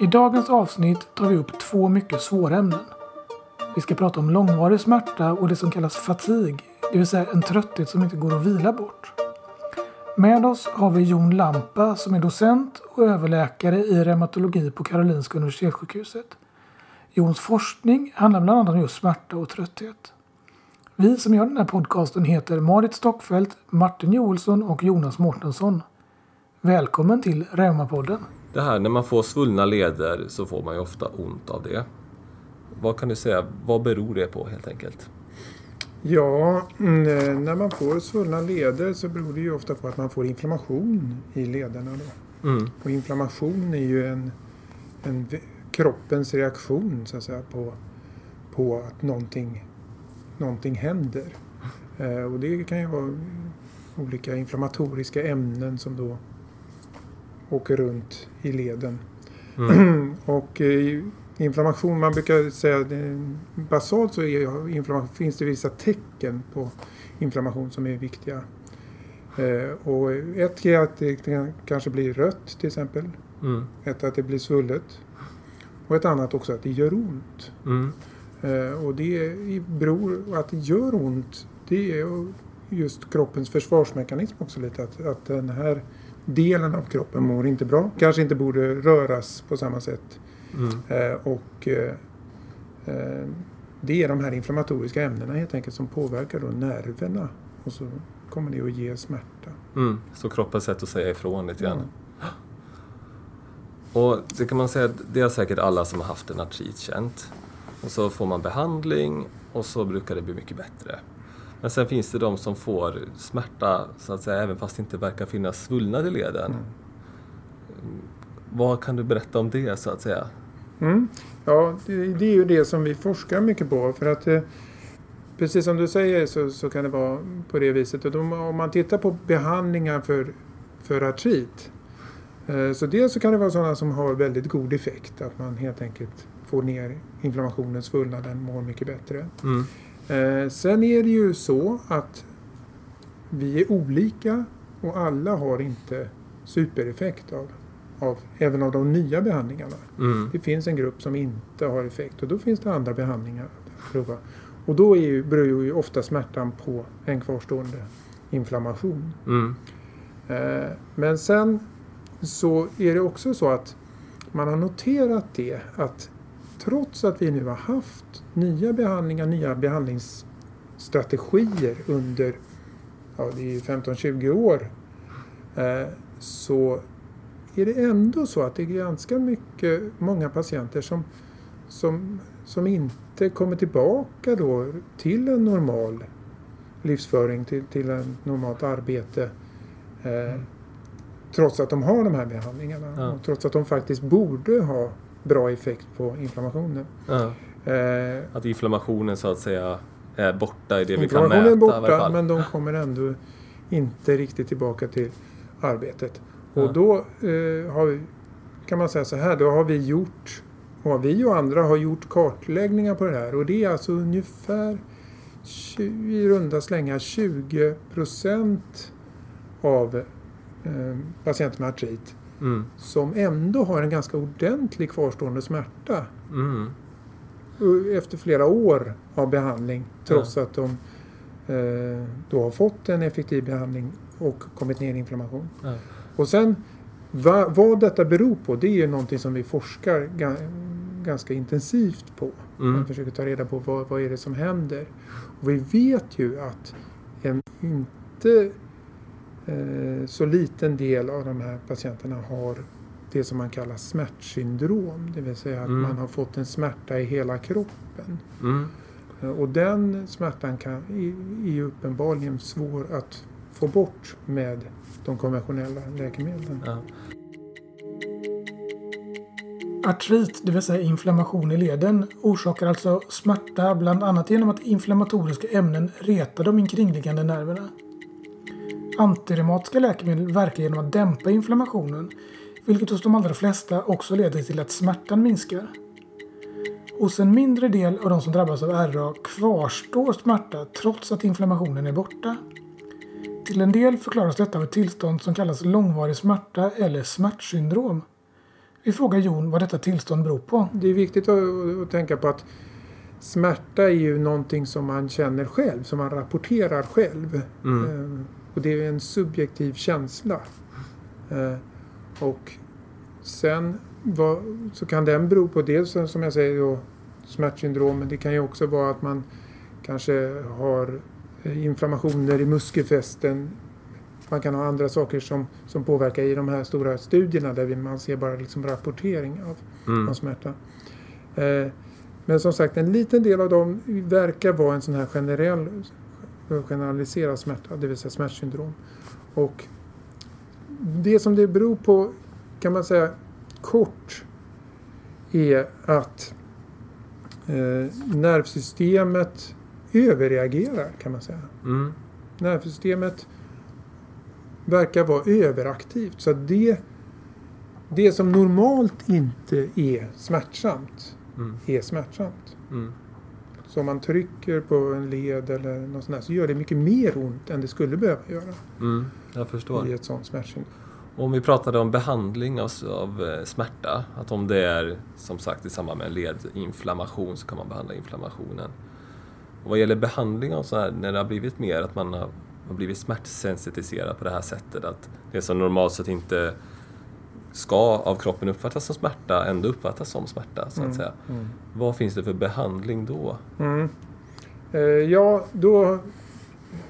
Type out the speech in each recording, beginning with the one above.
I dagens avsnitt tar vi upp två mycket svåra ämnen. Vi ska prata om långvarig smärta och det som kallas fatig, det vill säga en trötthet som inte går att vila bort. Med oss har vi Jon Lampa som är docent och överläkare i reumatologi på Karolinska Universitetssjukhuset. Jons forskning handlar bland annat om just smärta och trötthet. Vi som gör den här podcasten heter Marit Stockfeldt, Martin Joelsson och Jonas Mårtensson. Välkommen till Reumapodden. Det här när man får svullna leder så får man ju ofta ont av det. Vad kan du säga, vad beror det på helt enkelt? Ja, mm, när man får svullna leder så beror det ju ofta på att man får inflammation i lederna. Då. Mm. Och inflammation är ju en, en kroppens reaktion så att säga, på, på att någonting, någonting händer. Eh, och det kan ju vara olika inflammatoriska ämnen som då åker runt i leden. Mm. och eh, inflammation, man brukar säga basalt så är finns det vissa tecken på inflammation som är viktiga. Eh, och ett är att det kan kanske blir rött till exempel. Mm. Ett att det blir svullet. Och ett annat också att det gör ont. Mm. Eh, och det beror, att det gör ont, det är just kroppens försvarsmekanism också lite. Att, att den här delen av kroppen mår inte bra. Kanske inte borde röras på samma sätt. Mm. Eh, och eh, eh, det är de här inflammatoriska ämnena helt enkelt som påverkar då nerverna. Och så kommer det att ge smärta. Mm. Så kroppens sätt att säga ifrån lite grann. Ja. Och det kan man säga, det har säkert alla som har haft en artrit känt. Och så får man behandling och så brukar det bli mycket bättre. Men sen finns det de som får smärta så att säga även fast det inte verkar finnas svullnad i leden. Mm. Vad kan du berätta om det så att säga? Mm. Ja, det, det är ju det som vi forskar mycket på. För att eh, precis som du säger så, så kan det vara på det viset. Och de, om man tittar på behandlingar för, för artrit. Eh, så dels så kan det vara sådana som har väldigt god effekt. Att man helt enkelt får ner inflammationen, svullnaden, mår mycket bättre. Mm. Eh, sen är det ju så att vi är olika och alla har inte supereffekt av, av även av de nya behandlingarna. Mm. Det finns en grupp som inte har effekt och då finns det andra behandlingar att prova. Och då är ju, beror ju ofta smärtan på en kvarstående inflammation. Mm. Eh, men sen så är det också så att man har noterat det att trots att vi nu har haft nya behandlingar, nya behandlingsstrategier under ja, det är ju 15-20 år eh, så är det ändå så att det är ganska mycket, många patienter som, som, som inte kommer tillbaka då till en normal livsföring, till, till ett normalt arbete. Eh, trots att de har de här behandlingarna. Ja. Och trots att de faktiskt borde ha bra effekt på inflammationen. Ja. Eh, Att inflammationen så att säga är borta i det vi kan inflammationen mäta är i varje borta men de kommer ändå inte riktigt tillbaka till arbetet. Ja. Och då eh, har vi, kan man säga så här, då har vi gjort, och vi och andra har gjort kartläggningar på det här och det är alltså ungefär 20, i runda slängar 20 procent av eh, patienter med artrit Mm. som ändå har en ganska ordentlig kvarstående smärta Mm. efter flera år av behandling trots att de eh, då har fått en effektiv behandling och kommit ner i inflammation. Ja. Och sen va, vad detta beror på det är ju någonting som vi forskar ga, ganska intensivt på. Mm. Man försöker ta reda på vad, vad är det som händer. Och vi vet ju att en inte så liten del av de här patienterna har det som man kallar smärtsyndrom. Det vill säga att Mm. man har fått en smärta i hela kroppen. Mm. Eh, Och den smärtan kan, är är ju uppenbarligen svår att få bort med de konventionella läkemedlen. Ja. Artrit, det vill säga inflammation i leden, orsakar alltså smärta bland annat genom att inflammatoriska ämnen retar de omkringliggande nerverna. Antireumatiska läkemedel verkar genom att dämpa inflammationen, vilket hos de allra flesta också leder till att smärtan minskar. Hos en mindre del av de som drabbas av RA kvarstår smärta trots att inflammationen är borta. Till en del förklaras detta av ett tillstånd som kallas långvarig smärta eller smärtsyndrom. Vi frågar Jon vad detta tillstånd beror på. Det är viktigt att, att tänka på att smärta är ju någonting som man känner själv, som man rapporterar själv. Mm. Eh, och det är en subjektiv känsla. Eh, och sen vad, så kan den bero på dels som jag säger då, smärtsyndrom, men det kan ju också vara att man kanske har eh, inflammationer i muskelfästen. Man kan ha andra saker som, som påverkar i de här stora studierna där man ser bara liksom rapportering av, Mm. av smärta. Eh, men som sagt, en liten del av dem verkar vara en sån här generell, generaliserad smärta, det vill säga smärtsyndrom. Och det som det beror på kan man säga kort är att eh, nervsystemet överreagerar kan man säga. Mm. Nervsystemet verkar vara överaktivt. Så det, det som normalt inte är smärtsamt Mm. är smärtsamt. Mm. Så om man trycker på en led eller något sånt där så gör det mycket mer ont än det skulle behöva göra Mm. Jag förstår. i ett sånt smärtsyndrom. Om vi pratade om behandling av, av eh, smärta, att om det är som sagt i samband med en ledinflammation så kan man behandla inflammationen. Och vad gäller behandling av så här, när det har blivit mer att man har, har blivit smärtsensitiserad på det här sättet, att det som normalt sett inte ska av kroppen uppfattas som smärta ändå uppfattas som smärta, så att Mm, säga. mm. Vad finns det för behandling då? Mm. Eh, ja, då,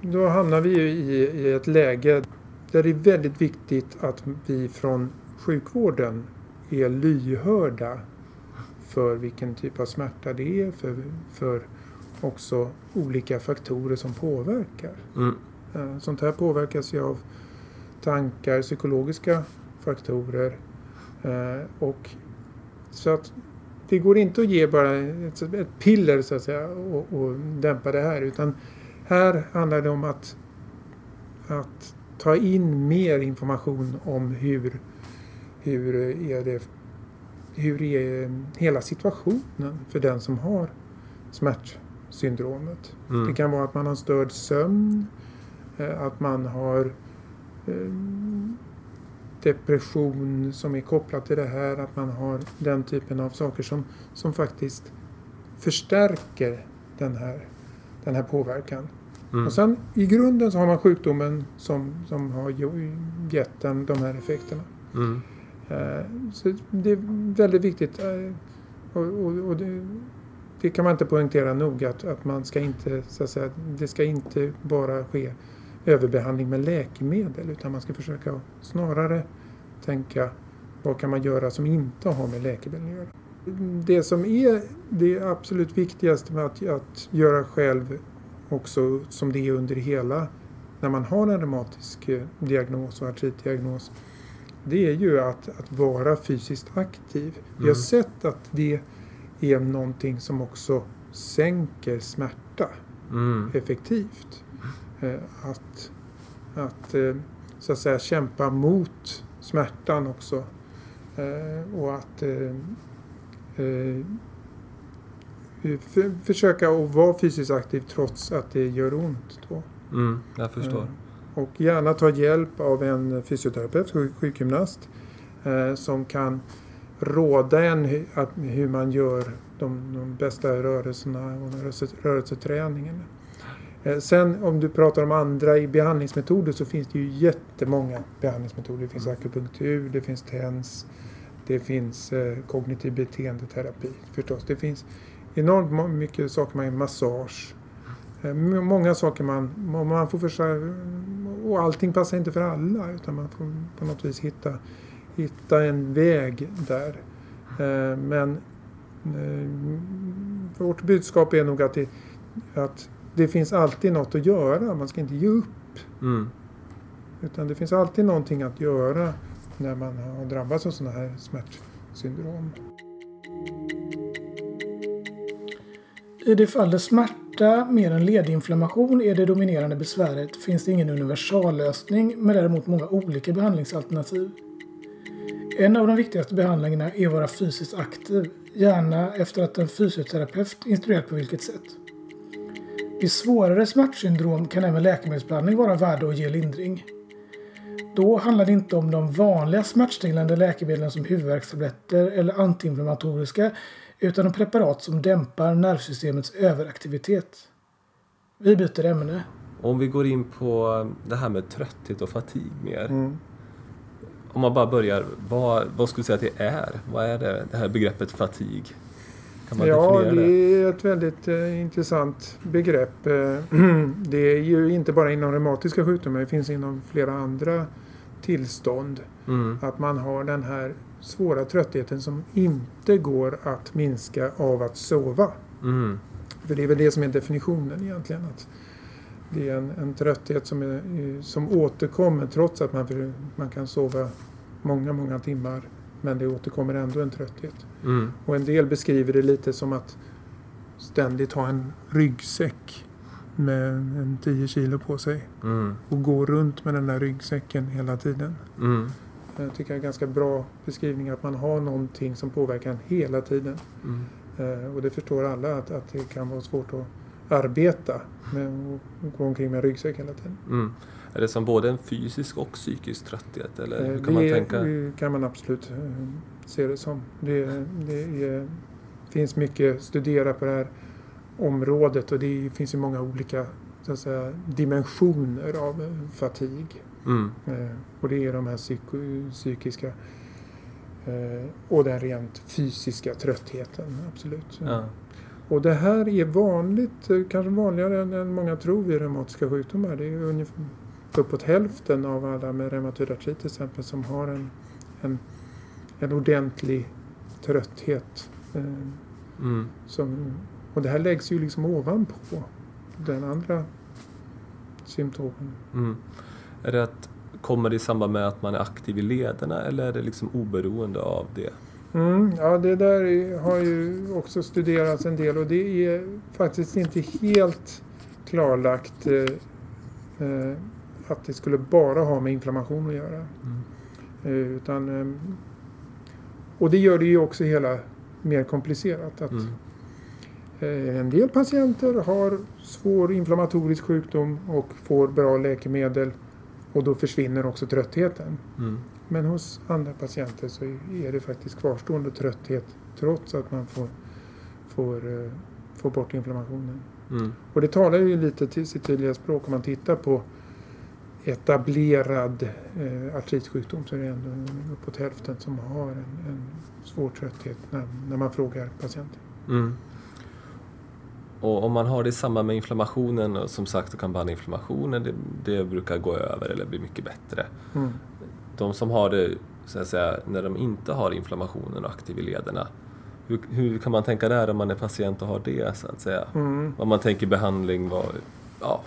då hamnar vi ju i, i ett läge där det är väldigt viktigt att vi från sjukvården är lyhörda för vilken typ av smärta det är, för, för också olika faktorer som påverkar. Mm. Eh, Sånt här påverkas ju av tankar, psykologiska faktorer. eh, Och så att det går inte att ge bara ett, ett piller så att säga och, och dämpa det här utan här handlar det om att, att ta in mer information om hur, hur är det hur är hela situationen för den som har smärtsyndromet. Det Mm. kan vara att man har störd sömn, eh, att man har eh, depression som är kopplat till det här, att man har den typen av saker som, som faktiskt förstärker den här, den här påverkan. Mm. Och sen i grunden så har man sjukdomen som, som har gett den, de här effekterna. Mm. Eh, Så det är väldigt viktigt. eh, Och, och, och det, det kan man inte poängtera nog att, att man ska inte, så att säga, det ska inte bara ske överbehandling med läkemedel utan man ska försöka snarare tänka vad kan man göra som inte har med läkemedel att göra. Det som är det absolut viktigaste med att, att göra själv också som det är under hela när man har en reumatisk eh, diagnos och artritdiagnos det är ju att, att vara fysiskt aktiv. Vi har Mm. sett att det är någonting som också sänker smärta Mm. effektivt. Eh, Att, att eh, så att säga kämpa mot smärtan också. Eh, Och att för, försöka att vara fysiskt aktiv trots att det gör ont. Då. Mm. Jag förstår. Och gärna ta hjälp av en fysioterapeut, sjuk- sjukgymnast, som kan råda en hur man gör de, de bästa rörelserna och rörelse, rörelseträningen. Eh, sen om du pratar om andra i behandlingsmetoder så finns det ju jättemånga behandlingsmetoder. Det finns akupunktur, det finns TENS, det finns eh, kognitiv beteendeterapi förstås. Det finns enormt mycket saker man massage. Eh, Många saker man, man får försöka, och allting passar inte för alla utan man får på något vis hitta, hitta en väg där. Men vårt budskap är nog att det, att det finns alltid något att göra. Man ska inte ge upp. Mm. Utan det finns alltid någonting att göra när man har drabbats av sådana här smärtsyndrom. I det fall där smärta mer än ledinflammation är det dominerande besväret finns det ingen universallösning men däremot många olika behandlingsalternativ. En av de viktigaste behandlingarna är att vara fysiskt aktiv, gärna efter att en fysioterapeut instruerat på vilket sätt. Vid svårare smärtsyndrom kan även läkemedelsbehandling vara värd att ge lindring. Då handlar det inte om de vanliga smärtstillande läkemedlen som huvudvärkstabletter eller antiinflammatoriska utan om preparat som dämpar nervsystemets överaktivitet. Vi byter ämne. Om vi går in på det här med trötthet och fatig mer. Mm. Om man bara börjar, vad, vad skulle du säga att det är? Vad är det, det här begreppet fatig? Kan man Ja, det det? är ett väldigt eh, intressant begrepp. Det är ju inte bara inom reumatiska sjukdomar, det finns inom flera andra tillstånd. Mm, Att man har den här svåra tröttheten som inte går att minska av att sova. mm, För det är väl det som är definitionen egentligen. Att det är en, en trötthet som, är, eh, som återkommer trots att man, man kan sova många, många timmar. Men det återkommer ändå en trötthet. mm, Och en del beskriver det lite som att ständigt ha en ryggsäck med en 10 kilo på sig mm, och gå runt med den där ryggsäcken hela tiden. mm, Jag tycker det är en ganska bra beskrivning att man har någonting som påverkar en hela tiden. mm. Eh, Och det förstår alla att, att det kan vara svårt att arbeta med att gå omkring med en ryggsäck hela tiden. Mm. Är det som både en fysisk och psykisk trötthet? Eller hur Eh, kan man det tänka? det kan man absolut eh, se det som. Det, det är, finns mycket att studera på det här området och det finns ju många olika så att säga, dimensioner av eh, fatig. Mm, Eh, Och det är de här psyko, psykiska eh, och den rent fysiska tröttheten. Absolut. ja. Och det här är vanligt, eh, kanske vanligare än, än många tror vid reumatiska sjukdomar. Det är ungefär uppåt hälften av alla med reumatoid artrit till exempel som har en, en, en ordentlig trötthet. Eh, Mm, som, och det här läggs ju liksom ovanpå den andra symptomen. mm. Är det att, kommer det i samband med att man är aktiv i lederna eller är det liksom oberoende av det? Mm, ja, det där är- har ju också studerats en del och det är faktiskt inte helt klarlagt eh, eh, att det skulle bara ha med inflammation att göra. Mm. Eh, utan, eh, och det gör det ju också hela mer komplicerat. Att, Mm. en del patienter har svår inflammatorisk sjukdom och får bra läkemedel och då försvinner också tröttheten. Mm. Men hos andra patienter så är det faktiskt kvarstående trötthet trots att man får, får, eh, får bort inflammationen. Mm. Och det talar ju lite till sitt tydliga språk om man tittar på etablerad eh, artritsjukdom så är det ändå uppåt hälften som har en, en svår trötthet när, när man frågar patienter. Mm. Och om man har det i samband med inflammationen, och som sagt, då kan behandla inflammationen, det, det brukar gå över eller bli mycket bättre. Mm. De som har det, så att säga, när de inte har inflammationen och aktiv i lederna, hur, hur kan man tänka där om man är patient och har det, så att säga? Mm. Om man tänker behandling, vad, ja,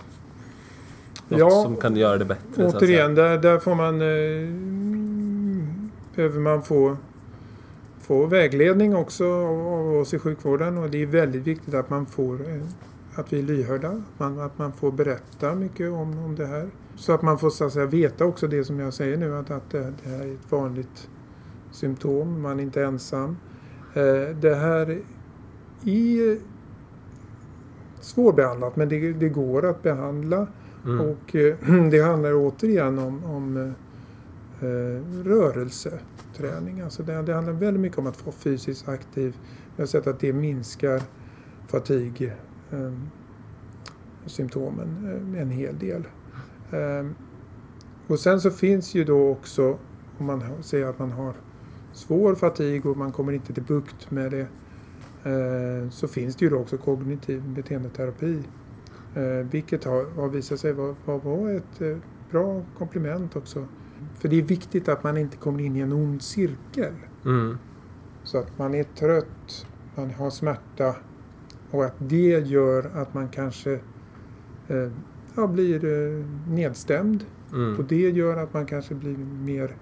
något Ja, som kan göra det bättre? så att säga. Återigen, där, där får man, eh, behöver man få, få vägledning också av, av oss i sjukvården och det är väldigt viktigt att man får eh, att vi är lyhörda, att man, att man får berätta mycket om, om det här. Så att man får så att säga, veta också det som jag säger nu, att, att det, det här är ett vanligt symptom, man är inte ensam. Eh, det här är svårbehandlat men det, det går att behandla. Mm. Och eh, det handlar återigen om, om eh, rörelseträning. Alltså det, det handlar väldigt mycket om att vara fysiskt aktiv. Vi har sett att det minskar fatig symptomen eh, en hel del. Eh, och sen så finns ju då också, om man säger att man har svår fatig och man kommer inte till bukt med det, eh, så finns det ju då också kognitiv beteendeterapi Eh, vilket har, visat sig vara, ett bra komplement också. För det är viktigt att man inte kommer in i en ond cirkel. Mm. Så att man är trött, man har smärta och att det gör att man kanske eh, ja, blir eh, nedstämd. Mm. Och det gör att man kanske blir mer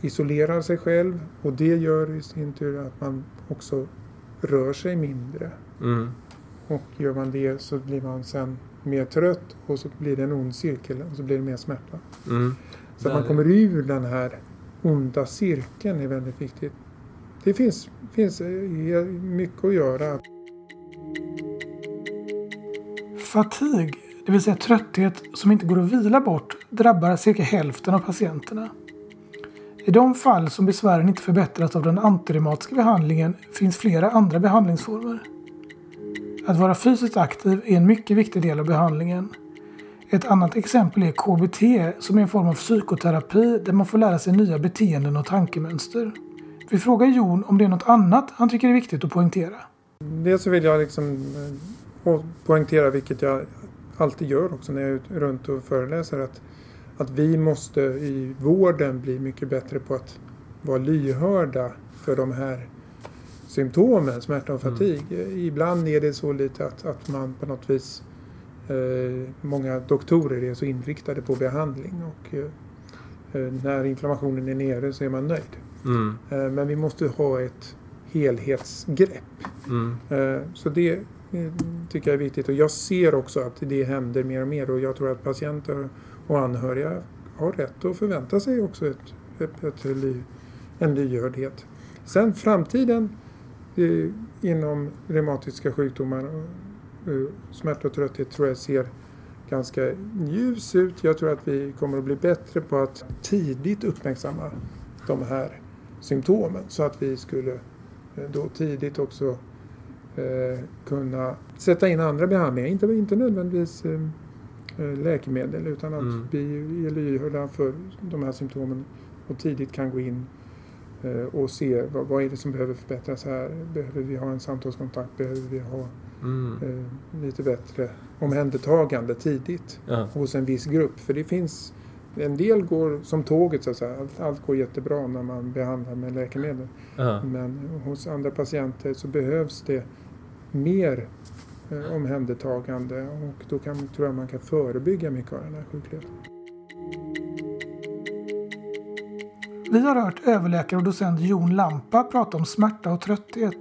isolerar sig själv och det gör i sin tur att man också rör sig mindre. Mm. Och gör man det så blir man sen mer trött och så blir det en ond cirkel och så blir det mer smärta. Mm. Så att man kommer ur den här onda cirkeln är väldigt viktigt. Det finns, finns eh, mycket att göra. Fatig, det vill säga trötthet som inte går att vila bort, drabbar cirka hälften av patienterna. I de fall som besvären inte förbättras av den antireumatiska behandlingen finns flera andra behandlingsformer. Att vara fysiskt aktiv är en mycket viktig del av behandlingen. Ett annat exempel är KBT som är en form av psykoterapi där man får lära sig nya beteenden och tankemönster. Vi frågar Jon om det är något annat han tycker är viktigt att poängtera. Dels så vill jag liksom eh, eh, poängtera, vilket jag alltid gör också när jag är runt och föreläser, att, att vi måste i vården bli mycket bättre på att vara lyhörda för de här symptomen, smärta och fatig. Mm. Ibland är det så lite att, att man på något vis eh, Många doktorer är så inriktade på behandling och eh, eh när inflammationen är nere så är man nöjd. Mm. Eh, men vi måste ha ett helhetsgrepp. Mm. Eh, så det Mm. tycker jag är viktigt och jag ser också att det händer mer och mer och jag tror att patienter och anhöriga har rätt att förvänta sig också ett, ett, ett, en lyhördhet. Sen framtiden eh, inom reumatiska sjukdomar eh, eh, och smärta och trötthet tror jag ser ganska ljus ut. Jag tror att vi kommer att bli bättre på att tidigt uppmärksamma de här symptomen så att vi skulle eh, då tidigt också eh, kunna sätta in andra behandlingar. Inte, inte nödvändigtvis eh, eh läkemedel utan att mm. vi är lyhörda för de här symptomen och tidigt kan gå in eh, och se vad, vad är det som behöver förbättras här. Behöver vi ha en samtalskontakt? Behöver vi ha mm. eh, lite bättre omhändertagande tidigt ja. hos en viss grupp? För det finns en del går som tåget så att säga. Allt, allt går jättebra när man behandlar med läkemedel. Ja. Men hos andra patienter så behövs det mer eh, omhändertagande och då kan, tror jag man kan förebygga mycket av den här sjukligheten. Vi har hört överläkare och docent Jon Lampa prata om smärta och trötthet.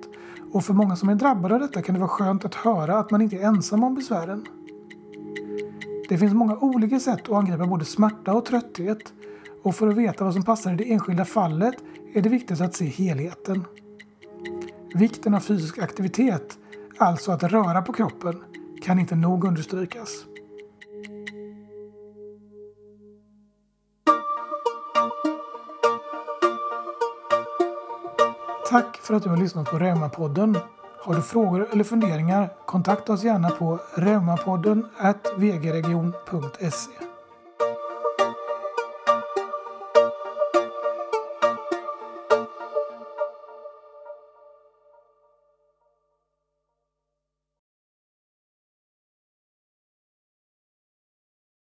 Och för många som är drabbade av detta kan det vara skönt att höra att man inte är ensam om besvären. Det finns många olika sätt att angripa både smärta och trötthet och för att veta vad som passar i det enskilda fallet är det viktigt att se helheten. Vikten av fysisk aktivitet, alltså att röra på kroppen, kan inte nog understrykas. Tack för att du har lyssnat på Reumapodden har du frågor eller funderingar kontakta oss gärna på reumapodden vgregion.se